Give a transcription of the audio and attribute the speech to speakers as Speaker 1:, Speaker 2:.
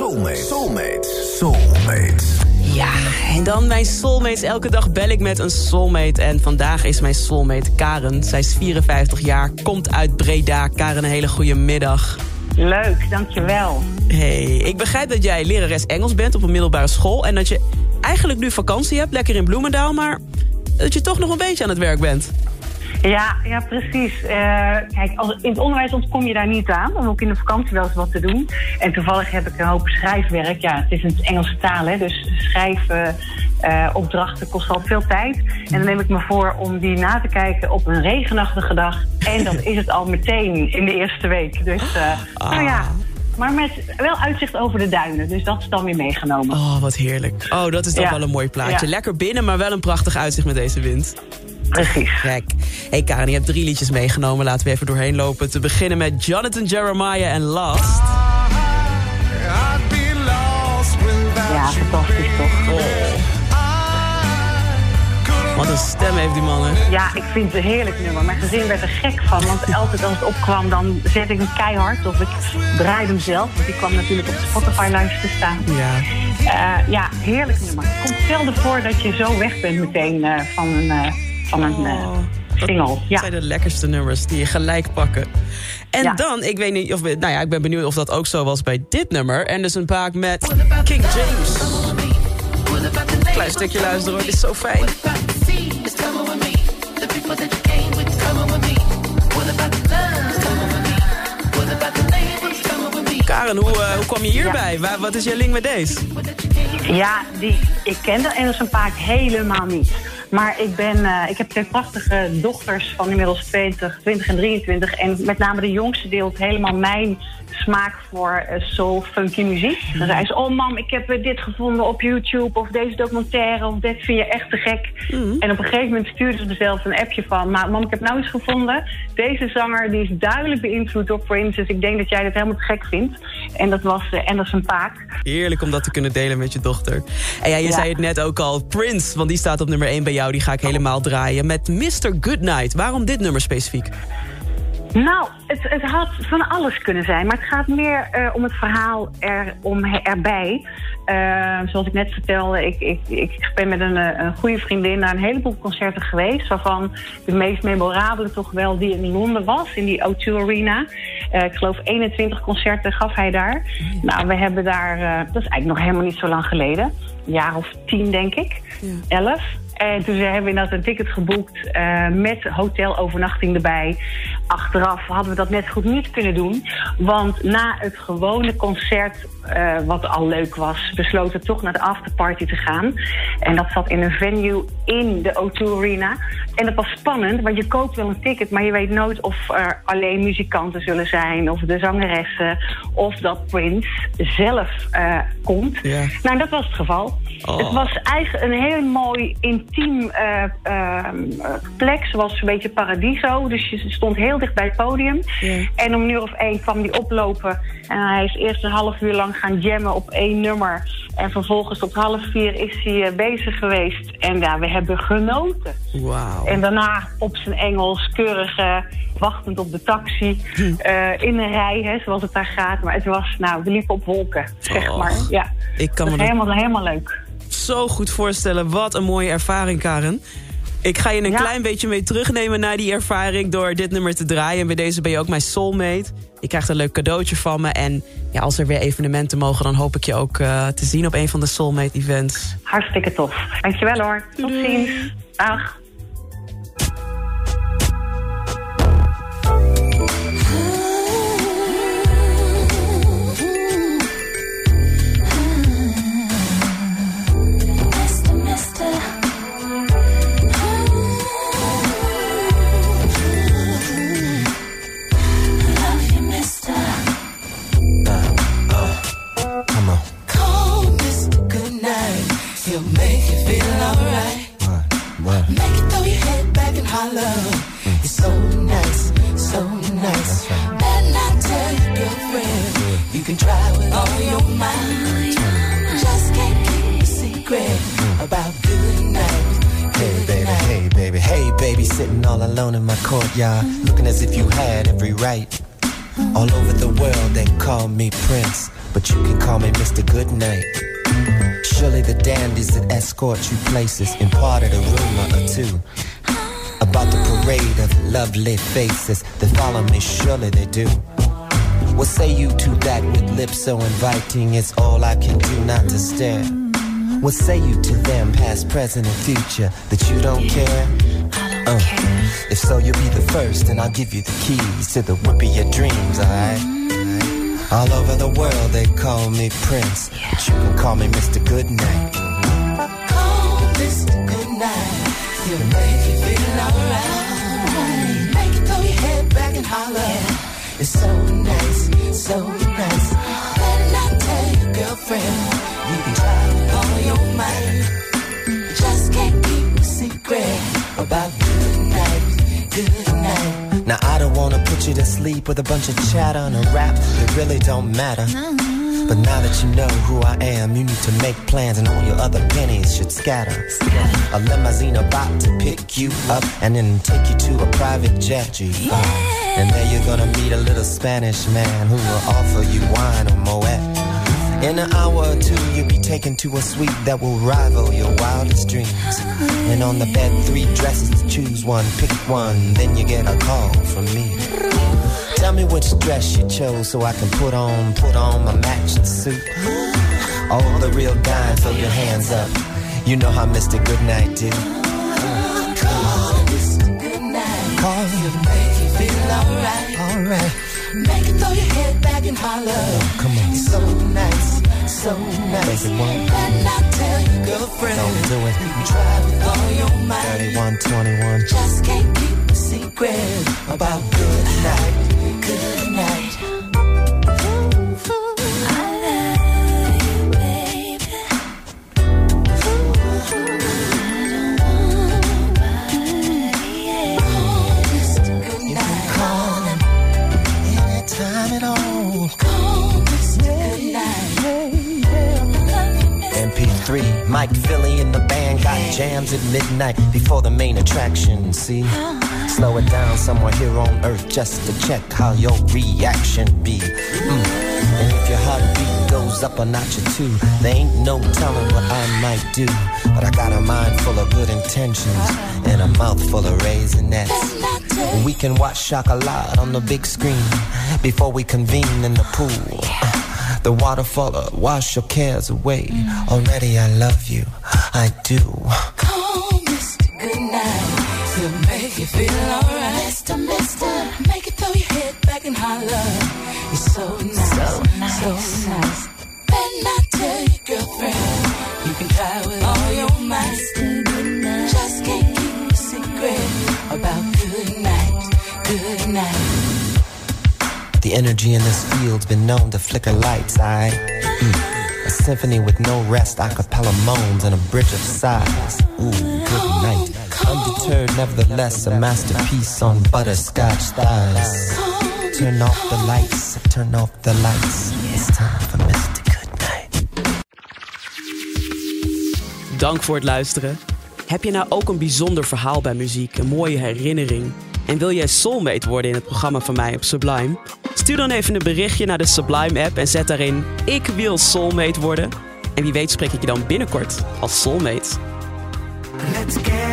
Speaker 1: Soulmate. Soulmate. Soulmate.
Speaker 2: Ja, en dan mijn soulmates. Elke dag bel ik met een soulmate. En vandaag is mijn soulmate Karen. Zij is 54 jaar, komt uit Breda. Karen, een hele goede middag.
Speaker 3: Leuk, dankjewel.
Speaker 2: Hey, ik begrijp dat jij lerares Engels bent op een middelbare school... en dat je eigenlijk nu vakantie hebt, lekker in Bloemendaal... maar dat je toch nog een beetje aan het werk bent.
Speaker 3: Ja, ja precies. Eh, kijk, als, in het onderwijs ontkom je daar niet aan. om ook in de vakantie wel eens wat te doen. En toevallig heb ik een hoop schrijfwerk. Ja, het is een Engelse taal, hè, dus schrijven... Uh, opdrachten kost al veel tijd. En dan neem ik me voor om die na te kijken op een regenachtige dag. En dan is het al meteen in de eerste week. Dus uh, nou ja, maar met wel uitzicht over de duinen. Dus dat is dan weer meegenomen.
Speaker 2: Oh, wat heerlijk. Oh, dat is toch wel een mooi plaatje. Lekker binnen, maar wel een prachtig uitzicht met deze wind.
Speaker 3: Precies.
Speaker 2: Gek. hey Karen, je hebt drie liedjes meegenomen. Laten we even doorheen lopen. Te beginnen met Jonathan Jeremiah en Lost.
Speaker 3: Ja, fantastisch toch. Oh.
Speaker 2: Wat een stem heeft die man, hè?
Speaker 3: Ja, ik vind het een heerlijk nummer. Mijn gezin werd er gek van. Want altijd als het opkwam, dan zet ik hem keihard. Of ik draaide hem zelf. Want die kwam natuurlijk op Spotify-lijst te staan.
Speaker 2: Ja.
Speaker 3: Uh, ja, heerlijk nummer. Het komt zelden voor dat je zo weg bent meteen uh, van een... Uh, van een oh, single. Dat
Speaker 2: ja. zijn de lekkerste nummers die je gelijk pakken. En ja. dan, ik weet niet of... Nou ja, ik ben benieuwd of dat ook zo was bij dit nummer. En dus een paak met King James. Klein stukje luisteren hoor, dit is zo fijn. Karen, hoe, uh, hoe kwam je hierbij? Ja. Wat is je link met deze?
Speaker 3: Ja, die, ik ken de Engelse paak helemaal niet. Maar ik, ben, uh, ik heb twee prachtige dochters van inmiddels 20, 20 en 23. En met name de jongste deelt helemaal mijn smaak voor uh, soul, funky muziek. Dan zei ze, oh mam, ik heb dit gevonden op YouTube... of deze documentaire, of dit vind je echt te gek. Mm. En op een gegeven moment stuurde ze mezelf een appje van... maar mam, ik heb nou eens gevonden, deze zanger die is duidelijk beïnvloed door Prince... dus ik denk dat jij dit helemaal te gek vindt. En dat was uh, Anderson Paak.
Speaker 2: Heerlijk om dat te kunnen delen met je dochter. En ja, je ja. zei het net ook al, Prince, want die staat op nummer 1 bij jou... die ga ik helemaal draaien met Mr. Goodnight. Waarom dit nummer specifiek?
Speaker 3: Nou, het, het, had van alles kunnen zijn. Maar het gaat meer uh, om het verhaal er, om, erbij. Uh, zoals ik net vertelde, ik, ik, ik ben met een, een goede vriendin naar een heleboel concerten geweest. Waarvan de meest memorabele toch wel die in Londen was, in die O2 Arena. Uh, ik geloof 21 concerten gaf hij daar. Nou, we hebben daar, dat is eigenlijk nog helemaal niet zo lang geleden. Een jaar of tien, denk ik. Ja. Elf. En toen hebben we inderdaad een ticket geboekt uh, met hotelovernachting erbij. Achteraf hadden we dat net goed niet kunnen doen. Want na het gewone concert, uh, wat al leuk was, besloten we toch naar de afterparty te gaan. En dat zat in een venue in de O2 Arena. En dat was spannend, want je koopt wel een ticket, maar je weet nooit of er alleen muzikanten zullen zijn, of de zangeressen, of dat Prince zelf uh, komt.
Speaker 2: Ja.
Speaker 3: Nou, dat was het geval.
Speaker 2: Oh.
Speaker 3: Het was eigenlijk een heel mooi intiem uh, uh, plek. Zoals een beetje paradiso. Dus je stond heel dicht bij het podium.
Speaker 2: Yeah.
Speaker 3: En om een uur of één kwam hij oplopen. En hij is eerst een half uur lang gaan jammen op één nummer. En vervolgens tot half vier is hij uh, bezig geweest. En ja, we hebben genoten.
Speaker 2: Wow.
Speaker 3: En daarna op zijn Engels keurig wachtend op de taxi.
Speaker 2: Hm.
Speaker 3: Uh, in een rij, hè, zoals het daar gaat. Maar het was, nou, we liepen op wolken, zeg
Speaker 2: Oh.
Speaker 3: maar. Ja,
Speaker 2: Ik kan
Speaker 3: dat
Speaker 2: me
Speaker 3: is
Speaker 2: dat
Speaker 3: helemaal, helemaal leuk.
Speaker 2: Zo goed voorstellen. Wat een mooie ervaring, Karen. Ik ga je een
Speaker 3: Ja.
Speaker 2: klein beetje mee terugnemen naar die ervaring... door dit nummer te draaien. En bij deze ben je ook mijn soulmate. Je krijgt een leuk cadeautje van me. En ja, als er weer evenementen mogen... dan hoop ik je ook uh, te zien op een van de soulmate-events.
Speaker 3: Hartstikke tof. Dankjewel hoor. Tot ziens. Dag.
Speaker 4: You can try with all your mind. Just can't keep a secret about good night.
Speaker 1: Hey baby, hey baby, hey baby, sitting all alone in my courtyard, looking as if you had every right. All over the world they call me Prince, but you can call me Mr. Goodnight. Surely the dandies that escort you places imparted a rumor or two about the parade of lovely faces that follow me. Surely they do. What say you to that with lips so inviting? It's all I can do not to stare. What say you to them, past, present, and future, that you don't care? Uh, if so, you'll be the first, and I'll give you the keys to the whip of your dreams, alright? All over the world, they call me Prince, but you can call me Mr. Goodnight.
Speaker 4: Call Mr. Goodnight. He'll make you feel alright. Make you throw your head back and holler. It's so so nice. Better not tell your girlfriend. You can try all your might. Just can't keep a secret about good night, good night.
Speaker 1: Now I don't wanna put you to sleep with a bunch of chatter and a rap that really don't matter. But now that you know who I am, you need to make plans and all your other pennies should scatter. A limousine about to pick you up and then take you to a private jet. G. And there you're gonna meet a little Spanish man who will offer you wine or Moet. In an hour or two, you'll be taken to a suite that will rival your wildest dreams. And on the bed, three dresses to choose one, pick one, then you get a call from me. Tell me which dress you chose so I can put on, put on my matching suit. All the real dimes, throw your hands up. You know how Mr. Goodnight do.
Speaker 4: Call Mr. Goodnight.
Speaker 1: Call
Speaker 4: He'll make you feel alright.
Speaker 1: Alright,
Speaker 4: Make you throw your head back and holler.
Speaker 1: come on.
Speaker 4: So nice.
Speaker 1: Make it one.
Speaker 4: Better not tell your girlfriend.
Speaker 1: Don't do it.
Speaker 4: You try with all your might.
Speaker 1: 31, 21.
Speaker 4: Just can't keep a secret about good night,
Speaker 1: Mike Philly in the band got jams at midnight before the main attraction. See, slow it down somewhere here on earth just to check how your reaction be. Mm. And if your heartbeat goes up a notch or two, there ain't no telling what I might do. But I got a mind full of good intentions and a mouth full of raisinets. We can watch Chocolat on the big screen before we convene in the pool. The waterfall, uh, wash your cares away. Already I love you, I do.
Speaker 4: Call Mr. Goodnight. He'll make you feel alright. Mister, mister. Make you throw your head back and holler. You're so nice. So nice. So nice. Better not tell your girlfriend. You can try with all
Speaker 1: The energy in this field's been known to flicker lights, I. Mm. A symphony with no rest, a cappella moans, and a bridge of sighs. Ooh, good night. Undeterred, nevertheless, a masterpiece on butterscotch thighs. Turn off the lights, turn off the lights. It's time for Mr. Goodnight.
Speaker 2: Dank voor het luisteren. Heb je nou ook een bijzonder verhaal bij muziek, een mooie herinnering? En wil jij soulmate worden in het programma van mij op Sublime? Stuur dan even een berichtje naar de Sublime app en zet daarin ik wil soulmate worden. En wie weet spreek ik je dan binnenkort als soulmate.
Speaker 4: Let's get